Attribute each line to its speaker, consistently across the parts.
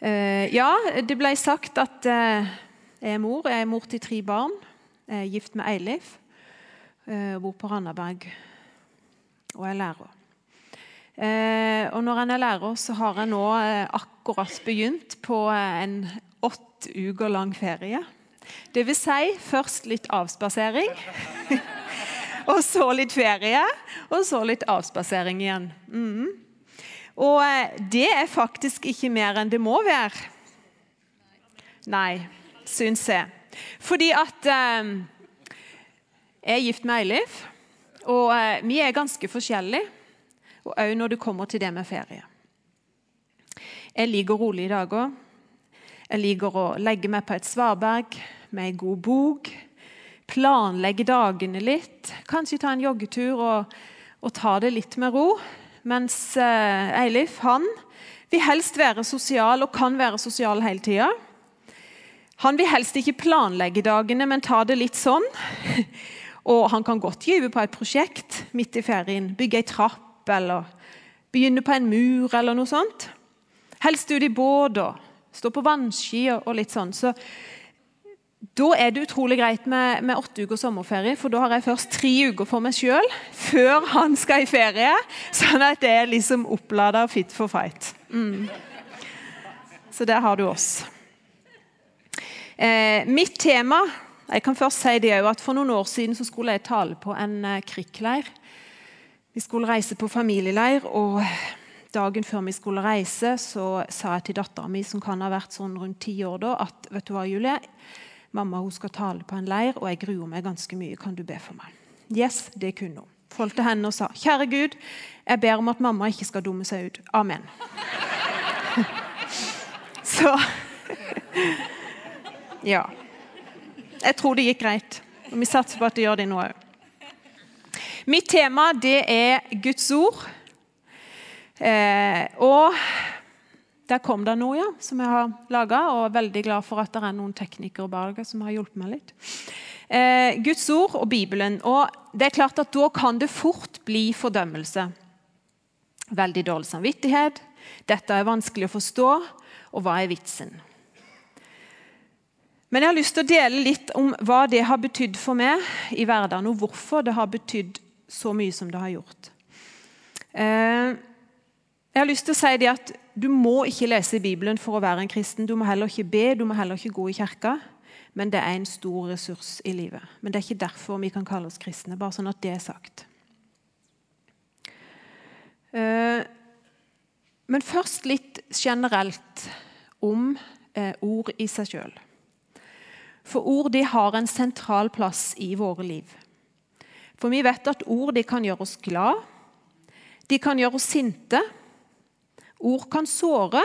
Speaker 1: Eh, ja, det ble sagt at eh, jeg er mor. Jeg er mor til tre barn. Jeg er gift med Eilif. Jeg bor på Randaberg og er lærer. Og når en er lærer, så har jeg nå akkurat begynt på en åtte uker lang ferie. Det vil si først litt avspasering. og så litt ferie, og så litt avspasering igjen. Mm. Og eh, det er faktisk ikke mer enn det må være. Nei, syns jeg. Fordi at eh, Jeg er gift med Eilif, og eh, vi er ganske forskjellige. Og òg når det kommer til det med ferie. Jeg liker rolige dager. Jeg liker å legge meg på et svaberg med ei god bok planlegge dagene litt. Kanskje ta en joggetur og, og ta det litt med ro. Mens eh, Eilif han vil helst være sosial og kan være sosial hele tida. Han vil helst ikke planlegge dagene, men ta det litt sånn. Og han kan godt gyve på et prosjekt midt i ferien. Bygge ei trapp eller begynne på en mur eller noe sånt. Helst ut i båt og stå på vannski og, litt sånn. Så da er det utrolig greit med, med åtte uker sommerferie, for da har jeg først tre uker for meg sjøl før han skal i ferie. Sånn at det er liksom opplada fit for fight. Mm. Så der har du oss. Eh, mitt tema jeg kan først si det at For noen år siden så skulle jeg tale på en eh, krigsleir. Vi skulle reise på familieleir. og Dagen før vi skulle reise, så sa jeg til dattera mi, som kan ha vært sånn rundt ti år da, at vet du hva, Julie, Mamma hun skal tale på en leir, og jeg gruer meg ganske mye. Kan du be for meg? Yes, det kunne hun. Folk til henne og sa, Kjære Gud, jeg ber om at mamma ikke skal dumme seg ut. Amen. Så Ja. Jeg tror det gikk greit. Og vi satser på at det gjør det nå òg. Mitt tema det er Guds ord. Eh, og der kom det noe ja, som jeg har laga, og er veldig glad for at det er noen teknikere bak som har hjulpet meg litt. Eh, Guds ord og Bibelen. Og det er klart at Da kan det fort bli fordømmelse. Veldig dårlig samvittighet. Dette er vanskelig å forstå. Og hva er vitsen? Men jeg har lyst til å dele litt om hva det har betydd for meg i hverdagen, og hvorfor det har betydd så mye som det har gjort. Eh, jeg har lyst til å si det at Du må ikke lese Bibelen for å være en kristen. Du må heller ikke be, du må heller ikke gå i kirka. Men det er en stor ressurs i livet. Men det er ikke derfor vi kan kalle oss kristne. bare sånn at det er sagt. Eh, men først litt generelt om eh, ord i seg sjøl. For ord de har en sentral plass i våre liv. For vi vet at ord de kan gjøre oss glad, de kan gjøre oss sinte, Ord kan såre.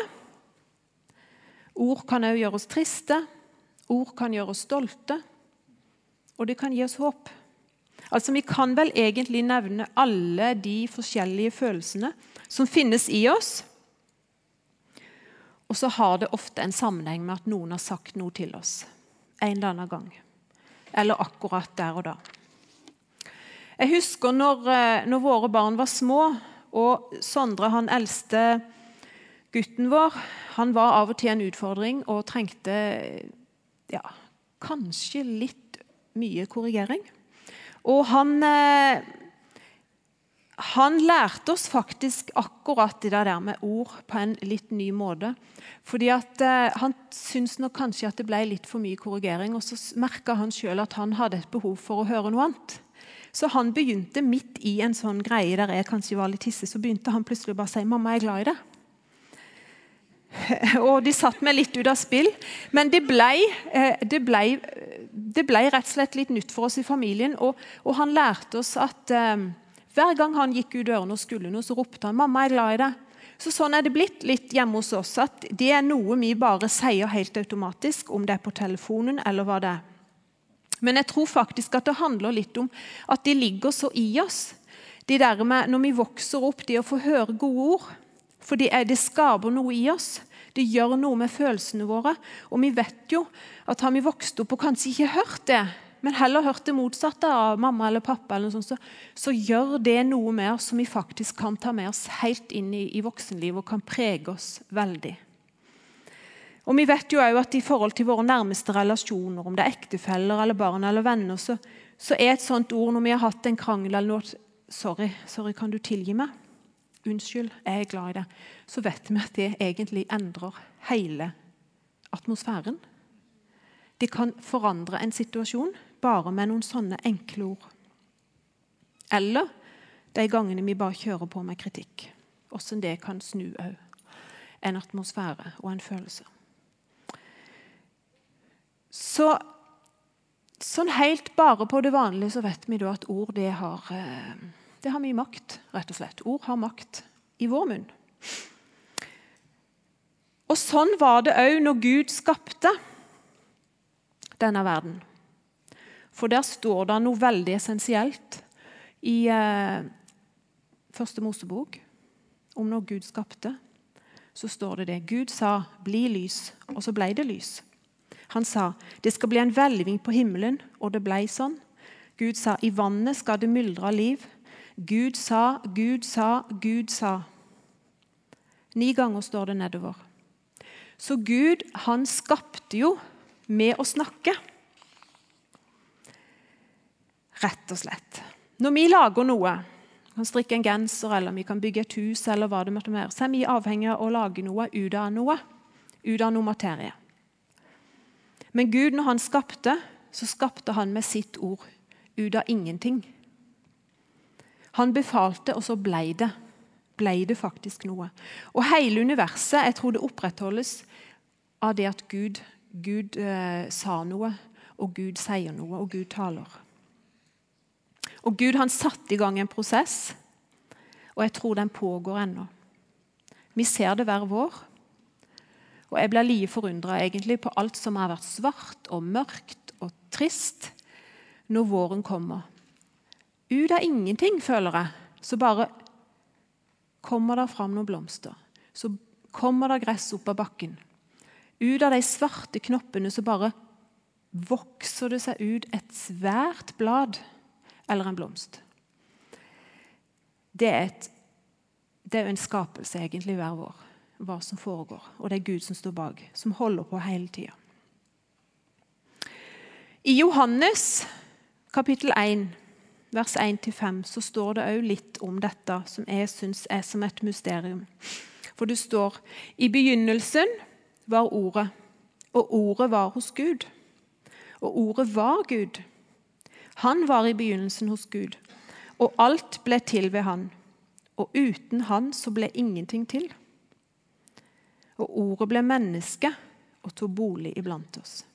Speaker 1: Ord kan òg gjøre oss triste. Ord kan gjøre oss stolte. Og det kan gi oss håp. Altså, Vi kan vel egentlig nevne alle de forskjellige følelsene som finnes i oss. Og så har det ofte en sammenheng med at noen har sagt noe til oss en eller annen gang. Eller akkurat der og da. Jeg husker når, eh, når våre barn var små, og Sondre, han eldste, Gutten vår han var av og til en utfordring og trengte ja, kanskje litt mye korrigering. Og han, eh, han lærte oss faktisk akkurat det der med ord på en litt ny måte. Fordi at eh, Han syntes nok kanskje at det ble litt for mye korrigering. Og så merka han sjøl at han hadde et behov for å høre noe annet. Så han begynte midt i en sånn greie der jeg kanskje var litt hissig, så begynte han plutselig bare å si 'mamma, jeg er glad i det'. Og de satte meg litt ut av spill. Men det ble, eh, det ble, det ble rett og slett litt nytt for oss i familien. Og, og han lærte oss at um, hver gang han gikk ut dørene og skulle noe, så ropte han 'Mamma, jeg er glad i deg'. Så Sånn er det blitt litt hjemme hos oss. at Det er noe vi bare sier helt automatisk, om det er på telefonen eller hva det er. Men jeg tror faktisk at det handler litt om at de ligger så i oss. De der med, Når vi vokser opp, det å få høre gode ord. For det skaper noe i oss. Det gjør noe med følelsene våre. Og vi vet jo at har vi vokst opp og kanskje ikke hørt det, men heller hørt det motsatte av mamma eller pappa, eller sånt, så, så, gjør det noe med oss som vi faktisk kan ta med oss helt inn i, i voksenlivet og kan prege oss veldig. Og vi vet jo at I forhold til våre nærmeste relasjoner, om det er ektefeller eller barn eller venner, så, så er et sånt ord når vi har hatt en krangel eller noe Sorry, sorry, kan du tilgi meg? Unnskyld, jeg er glad i det. Så vet vi at det egentlig endrer hele atmosfæren. Det kan forandre en situasjon bare med noen sånne enkle ord. Eller de gangene vi bare kjører på med kritikk. Hvordan det kan snu òg en atmosfære og en følelse. Så sånn helt bare på det vanlige så vet vi da at ord det har, eh, det har mye makt, rett og slett. Ord har makt i vår munn. Og sånn var det òg når Gud skapte denne verden. For der står det noe veldig essensielt i eh, Første Mosebok om når Gud skapte. Så står det det. Gud sa 'bli lys', og så ble det lys. Han sa det skal bli en hvelving på himmelen, og det ble sånn. Gud sa i vannet skal det myldre liv. Gud sa, Gud sa, Gud sa. Ni ganger står det nedover. Så Gud, han skapte jo med å snakke. Rett og slett. Når vi lager noe, kan strikke en genser eller vi kan bygge et hus, eller hva det måtte være, så er vi avhengig av å lage noe ut av noe. Ut av noe materie. Men Gud, når han skapte, så skapte han med sitt ord ut av ingenting. Han befalte, og så ble det. Ble det faktisk noe. Og hele universet jeg tror det opprettholdes av det at Gud, Gud eh, sa noe, og Gud sier noe, og Gud taler. Og Gud han satte i gang en prosess, og jeg tror den pågår ennå. Vi ser det hver vår. Og jeg blir like forundra på alt som har vært svart og mørkt og trist, når våren kommer. Ut av ingenting, føler jeg, så bare kommer det fram noen blomster. Så kommer det gress opp av bakken. Ut av de svarte knoppene så bare vokser det seg ut et svært blad eller en blomst. Det er, et, det er en skapelse egentlig hver vår hva som foregår. Og det er Gud som står bak, som holder på hele tida. I Johannes kapittel 1, vers 1-5, så står det òg litt om dette som jeg syns er som et mysterium. For det står i begynnelsen var Ordet, og Ordet var hos Gud. Og Ordet var Gud. Han var i begynnelsen hos Gud, og alt ble til ved Han. Og uten Han så ble ingenting til. Og ordet ble menneske og tok bolig iblant oss.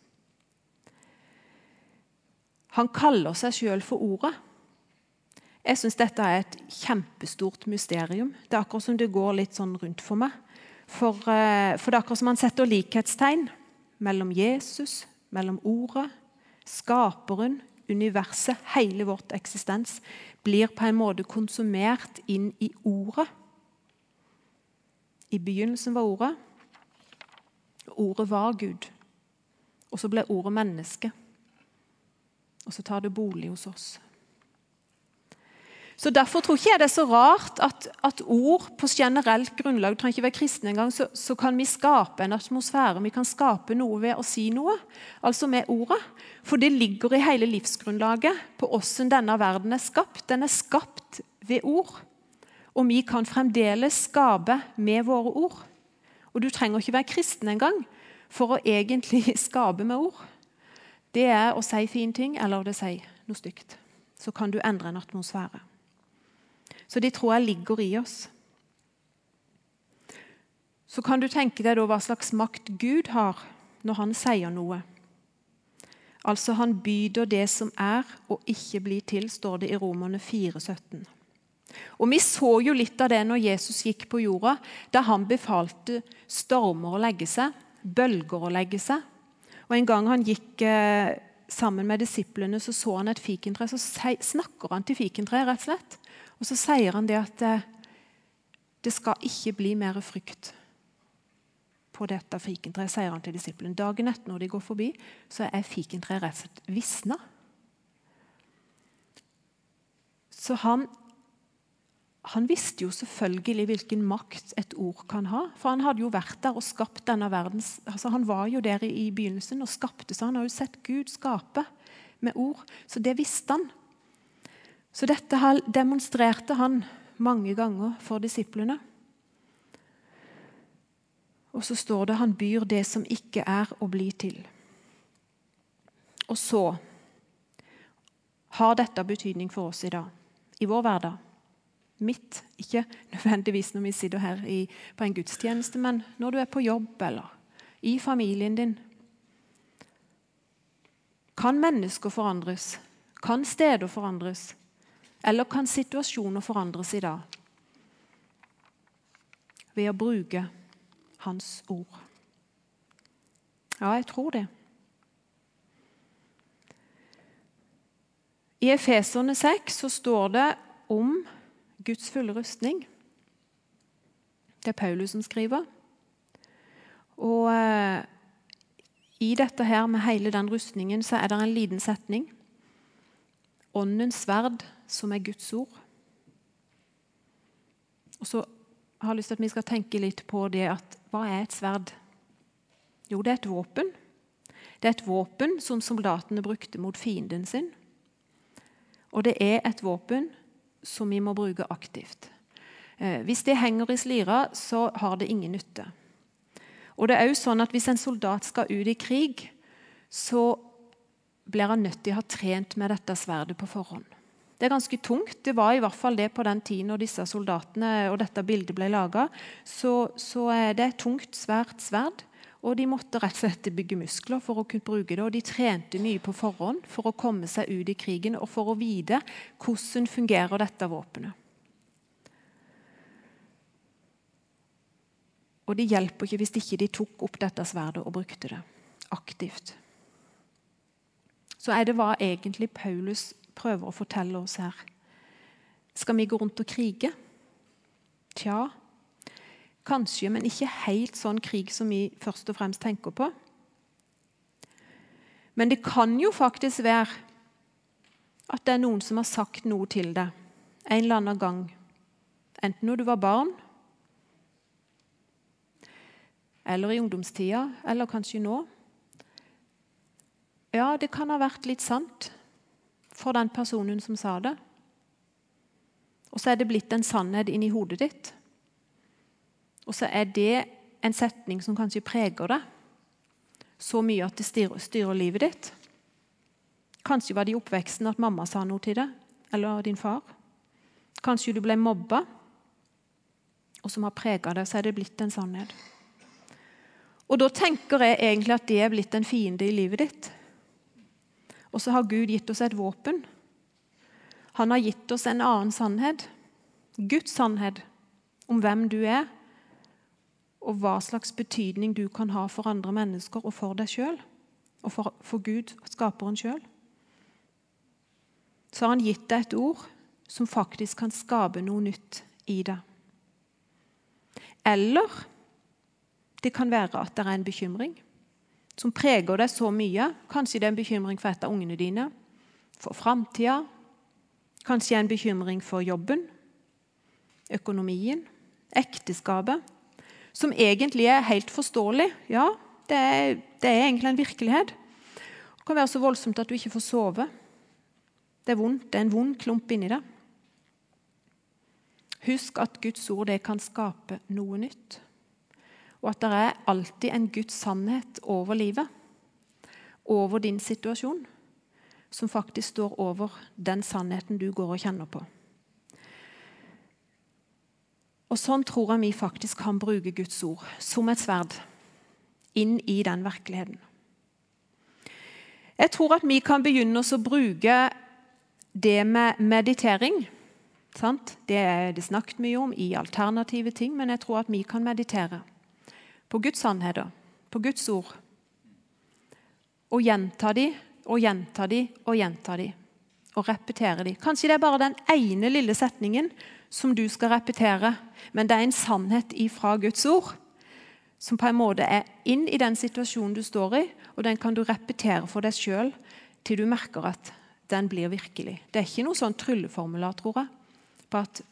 Speaker 1: Han kaller seg sjøl for Ordet. Jeg syns dette er et kjempestort mysterium. Det er akkurat som det går litt sånn rundt for meg. For, eh, for det er akkurat som man setter likhetstegn mellom Jesus, mellom Ordet, Skaperen, universet, hele vårt eksistens, blir på en måte konsumert inn i Ordet. I begynnelsen var Ordet, Ordet var Gud. Og så ble ordet menneske. Og så tar det bolig hos oss. Så Derfor tror ikke jeg det er så rart at, at ord på generelt grunnlag trenger ikke være kristne engang, så, så kan vi skape en atmosfære. Vi kan skape noe ved å si noe, altså med ordet. For det ligger i hele livsgrunnlaget på hvordan denne verden er skapt. Den er skapt ved ord. Og vi kan fremdeles skape med våre ord. Og du trenger ikke være kristen engang for å egentlig skape med ord. Det er å si fine ting eller å si noe stygt. Så kan du endre en atmosfære. Så de tror jeg ligger i oss. Så kan du tenke deg hva slags makt Gud har når han sier noe. Altså Han byder det som er, og ikke blir til, står det i Romerne 4, 17. Og Vi så jo litt av det når Jesus gikk på jorda, da han befalte stormer å legge seg, bølger å legge seg. Og En gang han gikk eh, sammen med disiplene, så så han et fikentre. Så snakker han til fikentreet, rett og slett. Og så sier han det at eh, det skal ikke bli mer frykt på dette fikentreet, sier han til disiplene. Dagen etter når de går forbi, så er fikentreet rett og slett visna. Så han han visste jo selvfølgelig hvilken makt et ord kan ha. For han hadde jo vært der og skapt denne verdens Altså, han var jo der i, begynnelsen og skapte, så han har jo sett Gud skape med ord. Så det visste han. Så dette demonstrerte han mange ganger for disiplene. Og så står det han byr det som ikke er, å bli til. Og så har dette betydning for oss i dag, i vår hverdag mitt. Ikke nødvendigvis når vi sitter her i, på en gudstjeneste, men når du er på jobb eller i familien din. Kan mennesker forandres? Kan steder forandres? Eller kan situasjoner forandres i dag? Ved å bruke Hans ord. Ja, jeg tror det. I Efeserne 6 så står det om Guds fulle rustning. Det er Paulus som skriver. Og eh, i dette her med hele den rustningen så er det en liten setning. Åndens sverd, som er Guds ord. Og så har jeg lyst til at vi skal tenke litt på det at hva er et sverd? Jo, det er et våpen. Det er et våpen som soldatene brukte mot fienden sin. Og det er et våpen som vi må bruke aktivt. Eh, hvis det henger i slira, så har det ingen nytte. Og det er også sånn at Hvis en soldat skal ut i krig, så blir han nødt til å ha trent med dette sverdet på forhånd. Det er ganske tungt. Det var i hvert fall det på den tiden når disse soldatene og dette bildet ble laga. Så, så det er tungt, svært sverd. Og de måtte rett og slett bygge muskler for å kunne bruke det. Og de trente mye på forhånd for å komme seg ut i krigen og for å vite hvordan fungerer dette våpenet. Og det hjelper ikke hvis ikke de tok opp dette sverdet og brukte det aktivt. Så er det hva egentlig Paulus prøver å fortelle oss her. Skal vi gå rundt og krige? Tja, Kanskje, men ikke helt sånn krig som vi først og fremst tenker på. Men det kan jo faktisk være at det er noen som har sagt noe til deg en eller annen gang. Enten når du var barn, eller i ungdomstida, eller kanskje nå. Ja, det kan ha vært litt sant for den personen som sa det. Og så er det blitt en sannhet inni hodet ditt. Og så er det en setning som kanskje preger deg så mye at det styrer, livet ditt. Kanskje var det i oppveksten at mamma sa noe til deg, eller din far. Kanskje du ble mobba, og som har prega deg, så er det blitt en sannhet. Og Da tenker jeg egentlig at det er blitt en fiende i livet ditt. Og så har Gud gitt oss et våpen. Han har gitt oss en annen sannhet. Guds sannhet om hvem du er, og hva slags betydning du kan ha for andre mennesker og for deg sjøl. Og for, for Gud, skaperen sjøl. Så har han gitt deg et ord som faktisk kan skape noe nytt i deg. Eller det kan være at det er en bekymring som preger deg så mye. Kanskje det er en bekymring for et av ungene dine, for framtida. Kanskje en bekymring for jobben, økonomien, ekteskapet som egentlig er helt forståelig. Ja, det er, det er egentlig en virkelighet. Det kan være så voldsomt at du ikke får sove. Det er vondt. Det er en vond klump inni deg. Husk at Guds ord det kan skape noe nytt. Og at det er alltid en Guds sannhet over livet, over din situasjon, som faktisk står over den sannheten du går og kjenner på. Og Sånn tror jeg vi faktisk kan bruke Guds ord som et sverd inn i den virkeligheten. Jeg tror at vi kan begynne å bruke det med meditering. Sant? Det er det snakket mye om i alternative ting, men jeg tror at vi kan meditere på Guds sannheter, på Guds ord. Og gjenta de og gjenta de og gjenta de. Og repetere de. Kanskje det er bare den ene lille setningen som du skal repetere, men det er en sannhet ifra Guds ord som på en måte er inn i den situasjonen du står i, og den kan du repetere for deg sjøl til du merker at den blir virkelig. Det er ikke noe sånn trylleformular, tror jeg, på at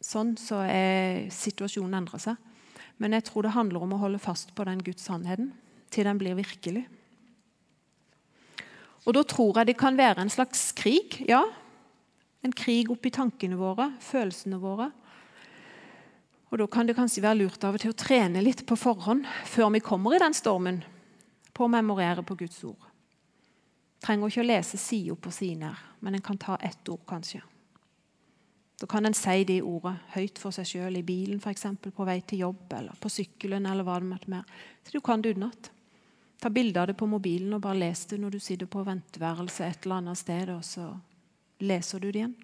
Speaker 1: sånn, så er situasjonen endrer seg. Men jeg tror det handler om å holde fast på den Guds sannheten til den blir virkelig. Og da tror jeg det kan være en slags krig. Ja, en krig oppi tankene våre, følelsene våre. Og Da kan det kanskje være lurt av og til å trene litt på forhånd før vi kommer i den stormen, på å memorere på Guds ord. Trenger ikke å lese side på side, men en kan ta ett ord, kanskje. Så kan en si det ordet høyt for seg sjøl i bilen, eksempel, på vei til jobb eller på sykkelen. eller hva det måtte være. Så du kan det utenat. Ta bilde av det på mobilen og bare les det når du sitter på venteværelset et eller annet sted, og så leser du det igjen.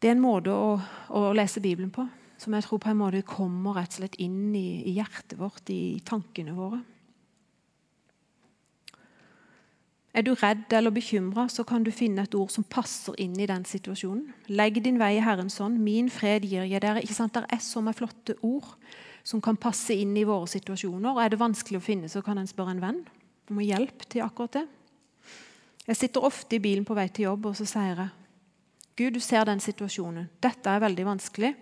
Speaker 1: Det er en måte å, å, lese Bibelen på som jeg tror på en måte kommer rett og slett inn i, i hjertet vårt, i, i tankene våre. Er du redd eller bekymra, så kan du finne et ord som passer inn i den situasjonen. Legg din vei i Herrens hånd. Min fred gir jeg dere. Ikke sant? Det er så mange flotte ord som kan passe inn i våre situasjoner. Og Er det vanskelig å finne, så kan en spørre en venn om hjelp til akkurat det. Jeg sitter ofte i bilen på vei til jobb og så sier jeg Gud, du ser den situasjonen. Dette er veldig vanskelig.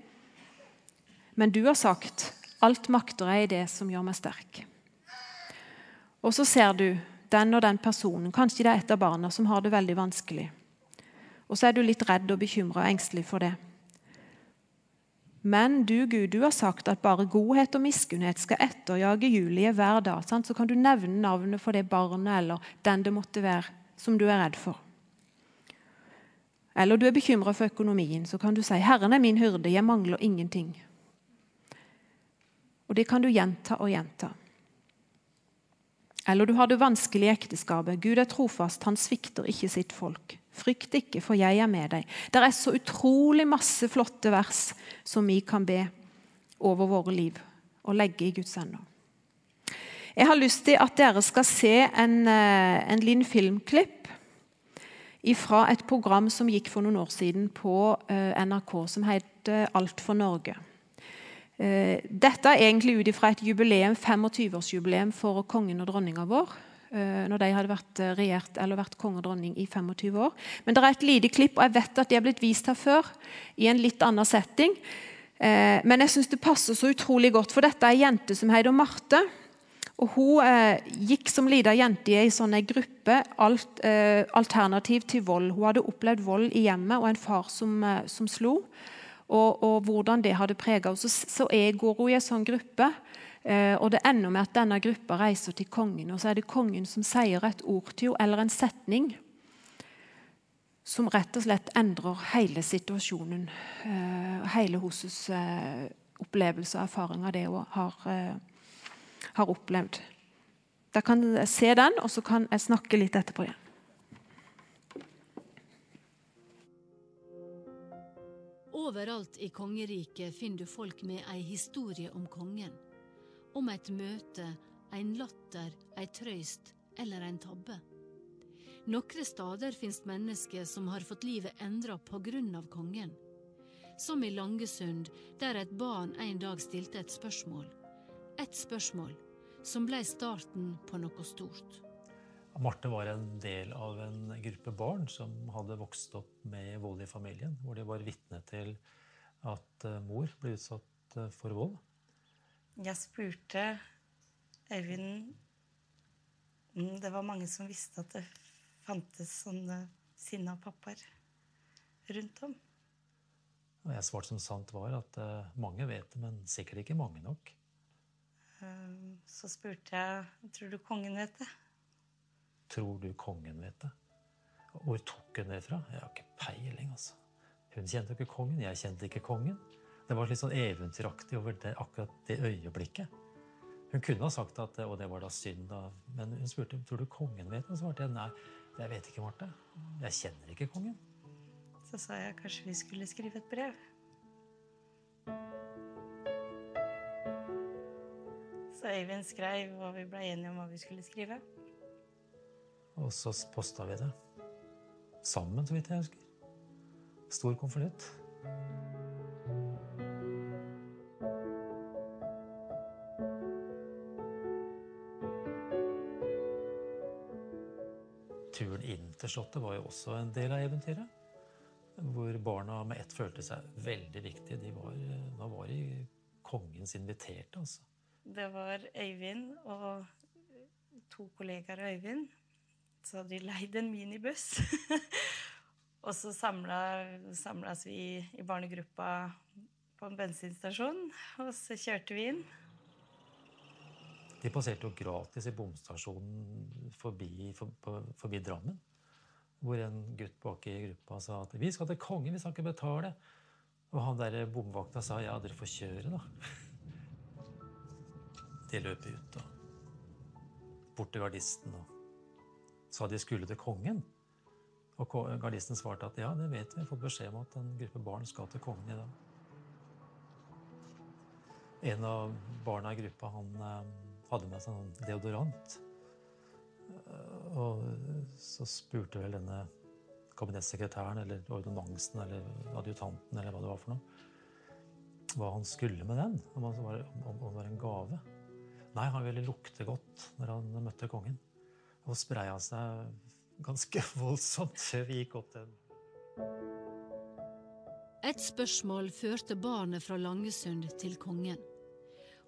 Speaker 1: Men du har sagt alt makter jeg i det som gjør meg sterk. Og så ser du den og den personen, kanskje det er et av barna, som har det veldig vanskelig. Og så er du litt redd og bekymra og engstelig for det. Men du, Gud, du har sagt at bare godhet og miskunnhet skal etterjage Julie hver dag. Sant? Så kan du nevne navnet for det barnet eller den det måtte være som du er redd for eller du er bekymra for økonomien, så kan du si 'Herren er min hyrde, jeg mangler ingenting'. Og Det kan du gjenta og gjenta. Eller du har det vanskelig i ekteskapet. Gud er trofast, han svikter ikke sitt folk. Frykt ikke, for jeg er med deg. Det er så utrolig masse flotte vers som vi kan be over våre liv og legge i Guds hender. Jeg har lyst til at dere skal se en, eh, en liten filmklipp fra et program som gikk for noen år siden på eh, NRK, som het Alt for Norge. Eh, dette er egentlig ut fra et jubileum, 25-årsjubileum for kongen og dronninga vår. Eh, når de hadde vært regjert eller vært konge og dronning i 25 år. Men det er et lite klipp, og jeg vet at de er blitt vist her før. i en litt annen setting. Men jeg syns det passer så utrolig godt, for dette er ei jente som heter Marte. Og Hun eh, gikk som lita jente i ei sånn gruppe alt, eh, alternativ til vold. Hun hadde opplevd vold i hjemmet og en far som, eh, som slo. Og, og, hvordan det hadde prega henne. Så, så jeg går hun i en sånn gruppe. Eh, og Det ender med at denne gruppa reiser til kongen, og så er det kongen som sier et ord til henne, eller en setning som rett og slett endrer hele situasjonen. Eh, hele hennes eh, opplevelse og erfaring av det hun har har opplevd. Da kan jeg se den, og så kan jeg snakke litt etterpå igjen.
Speaker 2: Overalt i kongeriket finner du folk med ei historie om kongen. Om et møte, en latter, ei trøyst eller en tabbe. Nokre stader finnes mennesker som har fått livet endra på grunn av kongen. Som i Langesund, der et barn en dag stilte et spørsmål. Et spørsmål som ble starten på noe stort.
Speaker 3: Marte var en del av en gruppe barn som hadde vokst opp med vold i familien. Hvor de var vitne til at eh, mor ble utsatt eh, for vold.
Speaker 4: Jeg spurte Øyvind om det var mange som visste at det fantes sånne sinna pappaer rundt om.
Speaker 3: Og jeg svarte som sant var at eh, mange vet det, men sikkert ikke mange nok.
Speaker 4: Ehm, så spurte jeg tror du kongen vet det.
Speaker 3: Tror du kongen vet det? Hvor tok hun det fra? Jeg har ikke peiling. altså. Hun kjente jo ikke kongen, jeg kjente ikke kongen. Det var litt sånn eventyraktig over det, akkurat det øyeblikket. Hun kunne ha sagt at og det var da synd, da. men hun spurte tror du kongen vet det. Og svarte jeg nei, jeg vet ikke, Marte. Jeg kjenner ikke kongen.
Speaker 4: Så sa jeg kanskje vi skulle skrive et brev. Så Øyvind skrev, og vi ble enige om hva vi skulle skrive.
Speaker 3: Og så posta vi det. Sammen, så vidt jeg husker. Stor konvolutt. Turen inn til Slottet var jo også en del av eventyret. hvor barna med ett følte seg veldig viktige. De var, nå var de kongens inviterte, altså.
Speaker 4: Det var Øyvind og to kollegaer av Øyvind. Så hadde de leid en minibuss. og så samlas vi i barnegruppa på en bensinstasjon, og så kjørte vi inn.
Speaker 3: De passerte jo gratis i bomstasjonen forbi, for, forbi Drammen. Hvor en gutt bak i gruppa sa at 'vi skal til kongen, vi skal ikke betale'. Og han der bomvakta sa 'ja, dere får kjøre', da. De løper ut da. bort til gardisten og sa de skulle til kongen. Og gardisten svarte at ja, det vet vi, vi har fått beskjed om at en gruppe barn skal til kongen i dag. En av barna i gruppa han eh, hadde med seg en deodorant. Eh, og så spurte vel denne kabinettssekretæren eller ordonnansen eller adjutanten eller hva det var for noe, hva han skulle med den. Om det var, om det var en gave. Nei, han ville lukte godt når han møtte kongen. Og spreia seg ganske voldsomt før vi gikk opp den.
Speaker 2: Et spørsmål førte barnet fra Langesund til kongen.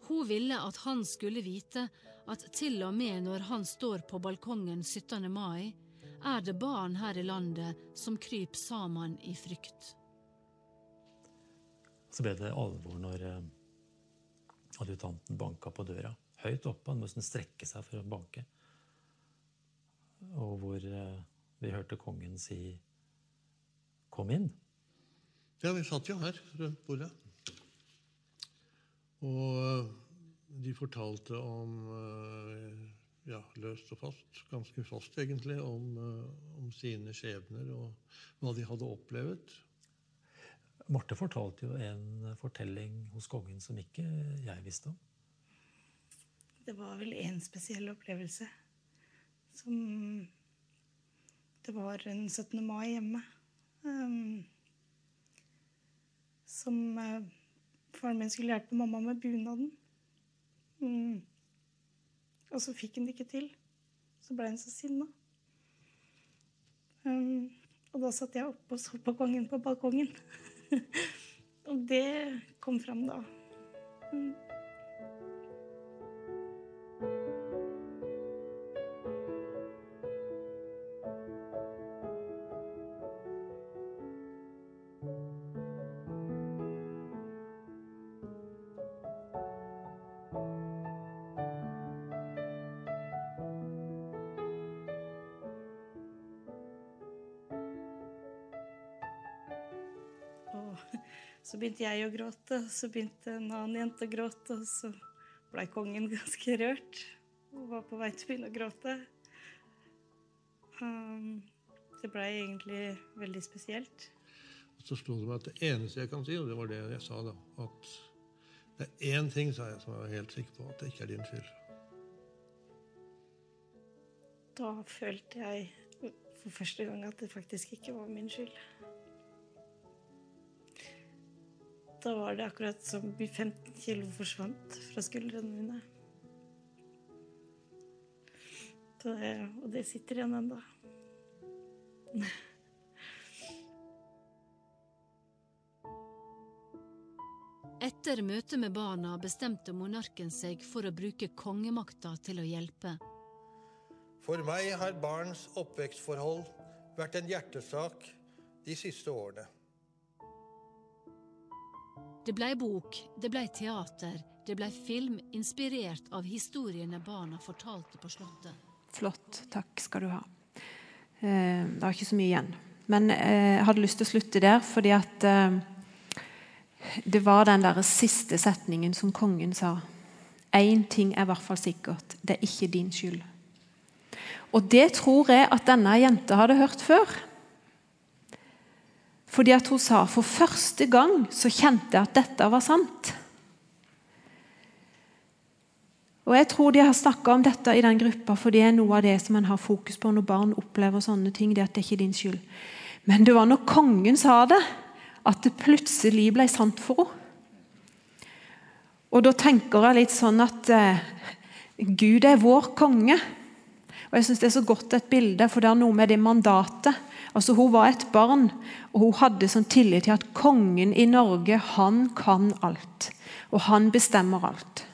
Speaker 2: Hun ville at han skulle vite at til og med når han står på balkongen 17. mai, er det barn her i landet som kryper sammen i frykt.
Speaker 3: Så ble det alvor når eh, adjutanten banka på døra. Høyt oppe, han måtte strekke seg for å banke. Og hvor eh, vi hørte kongen si 'kom inn'.
Speaker 5: Ja, vi satt jo her rundt bordet. Og eh, de fortalte om eh, ja, løst og fast, ganske fast egentlig, om, om sine skjebner og hva de hadde opplevd.
Speaker 3: Marte fortalte jo en fortelling hos kongen som ikke jeg visste om.
Speaker 4: Det var vel én spesiell opplevelse. Som Det var en 17. mai hjemme. Um, som uh, Faren min skulle hjelpe mamma med bunaden. Um, Og så fikk hun det ikke til. Så ble hun så sinna. Um, og da satt jeg oppe og så på kongen på balkongen. og det kom fram da. Mm. Så begynte jeg å gråte, og så begynte en annen jente å gråte. Og så blei kongen ganske rørt og var på vei til å begynne å gråte. Um, det blei egentlig veldig spesielt.
Speaker 5: Så slo det meg at det eneste jeg kan si, og det var det jeg sa da, at det er én ting, sa jeg, som jeg var helt sikker på, at det ikke er din skyld.
Speaker 4: Da følte jeg for første gang at det faktisk ikke var min skyld. Da var det akkurat som 15 kilo forsvant fra skuldrene mine. Det, og det sitter igjen ennå.
Speaker 2: Etter møtet med barna bestemte monarken seg for å bruke kongemakta til å hjelpe.
Speaker 6: For meg har barns oppvekstforhold vært en hjertesak de siste årene.
Speaker 2: Det blei bok, det blei teater, det blei film inspirert av historiene barna fortalte på Slottet.
Speaker 1: Flott. Takk skal du ha. Eh, det var ikke så mye igjen. Men eh, jeg hadde lyst til å slutte der fordi at eh, det var den der siste setningen som kongen sa. Én ting er i hvert fall sikkert. Det er ikke din skyld. Og det tror jeg at denne jenta hadde hørt før. Fordi at hun sa for første gang så kjente jeg at dette var sant. Og Jeg tror de har snakka om dette i den gruppa, for det er noe av det som en har fokus på når barn opplever sånne ting. det at det ikke er din skyld. Men det var når kongen sa det, at det plutselig ble sant for henne. Og da tenker jeg litt sånn at eh, Gud er vår konge. Og jeg synes Det er så godt et bilde, for det er noe med det mandatet. Altså Hun var et barn, og hun hadde sånn tillit til at kongen i Norge han kan alt. Og han bestemmer alt.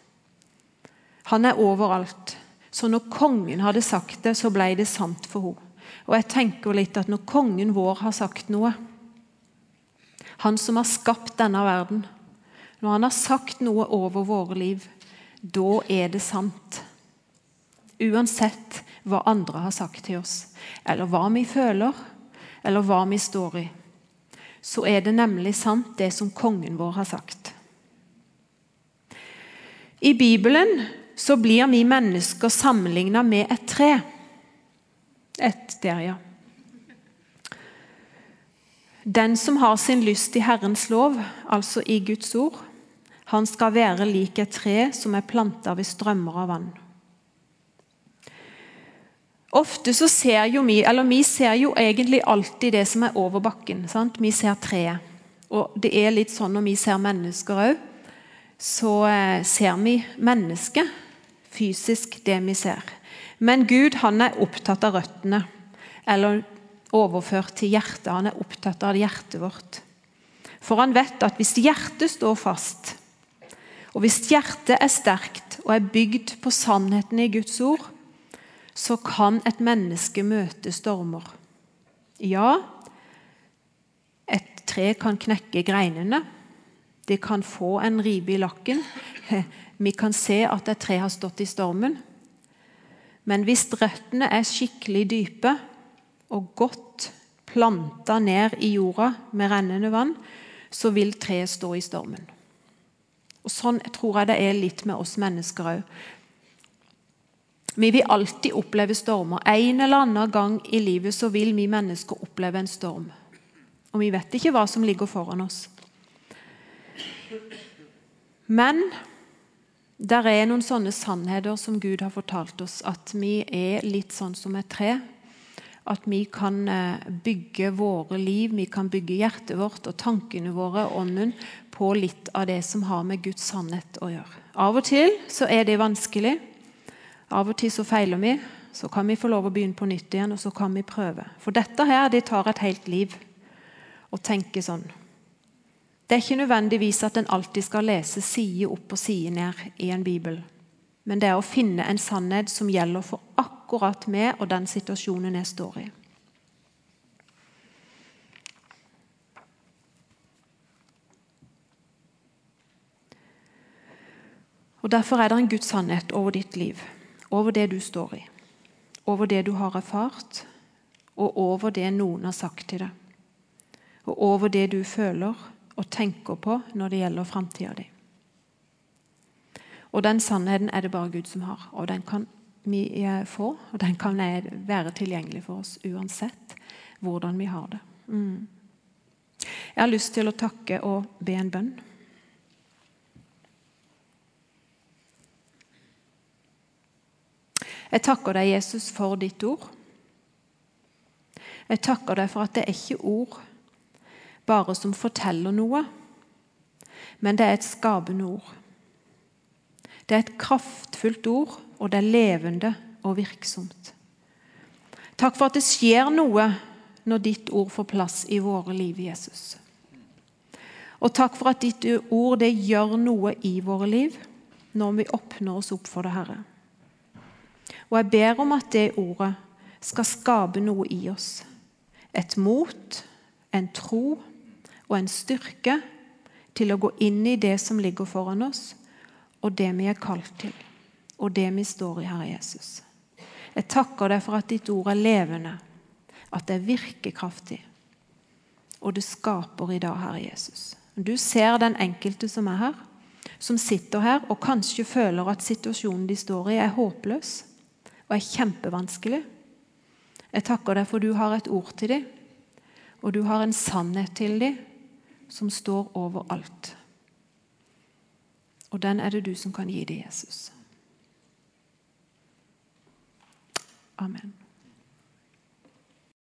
Speaker 1: Han er overalt. Så når kongen hadde sagt det, så ble det sant for henne. Og jeg tenker litt at når kongen vår har sagt noe, han som har skapt denne verden, når han har sagt noe over våre liv, da er det sant. Uansett hva andre har sagt til oss, eller hva vi føler, eller hva vi står i, så er det nemlig sant, det som kongen vår har sagt. I Bibelen så blir vi mennesker sammenligna med et tre. Et der, ja. Den som har sin lyst i Herrens lov, altså i Guds ord, han skal være lik et tre som er planta ved strømmer av vann. Ofte så ser jo vi, eller vi ser jo egentlig alltid det som er over bakken. Sant? Vi ser treet. Og det er litt sånn når vi ser mennesker òg, så eh, ser vi mennesket fysisk, det vi ser. Men Gud han er opptatt av røttene, eller overført til hjertet. Han er opptatt av hjertet vårt. For han vet at hvis hjertet står fast, og hvis hjertet er sterkt og er bygd på sannheten i Guds ord, så kan et menneske møte stormer. Ja, et tre kan knekke greinene. Det kan få en ribe i lakken. Vi kan se at et tre har stått i stormen. Men hvis røttene er skikkelig dype og godt planta ned i jorda med rennende vann, så vil treet stå i stormen. Og Sånn tror jeg det er litt med oss mennesker òg. Vi vil alltid oppleve stormer. En eller annen gang i livet så vil vi mennesker oppleve en storm. Og vi vet ikke hva som ligger foran oss. Men der er noen sånne sannheter som Gud har fortalt oss, at vi er litt sånn som et tre. At vi kan eh, bygge våre liv, vi kan bygge hjertet vårt og tankene våre, ånden, på litt av det som har med Guds sannhet å gjøre. Av og til så er det vanskelig. Av og til så feiler vi. Så kan vi få lov å begynne på nytt igjen, og så kan vi prøve. For dette her, det tar et helt liv å tenke sånn. Det er ikke nødvendigvis at en alltid skal lese side opp og side ned i en bibel. Men det er å finne en sannhet som gjelder for akkurat meg og den situasjonen jeg står i. Og Derfor er det en Guds sannhet over ditt liv, over det du står i, over det du har erfart, og over det noen har sagt til deg, og over det du føler, og tenker på når det gjelder framtida di. Og den sannheten er det bare Gud som har. Og den kan vi eh, få, og den kan være tilgjengelig for oss uansett hvordan vi har det. Mm. Jeg har lyst til å takke og be en bønn. Jeg takker deg, Jesus, for ditt ord. Jeg takker deg for at det er ikke ord bare som forteller noe, men det er et skapende ord. Det er et kraftfullt ord, og det er levende og virksomt. Takk for at det skjer noe når ditt ord får plass i våre liv, Jesus. Og takk for at ditt ord det gjør noe i våre liv når vi åpner oss opp for det, Herre. Og jeg ber om at det ordet skal skape noe i oss. Et mot, en tro og en styrke til å gå inn i det som ligger foran oss, og det vi er kalt til, og det vi står i, Herre Jesus. Jeg takker deg for at ditt ord er levende, at det er virkekraftig, og det skaper i dag, Herre Jesus. Du ser den enkelte som er her, som sitter her og kanskje føler at situasjonen de står i, er håpløs og er kjempevanskelig. Jeg takker deg for du har et ord til dem, og du har en sannhet til dem som står over alt. Og den er det du som kan gi dem, Jesus. Amen.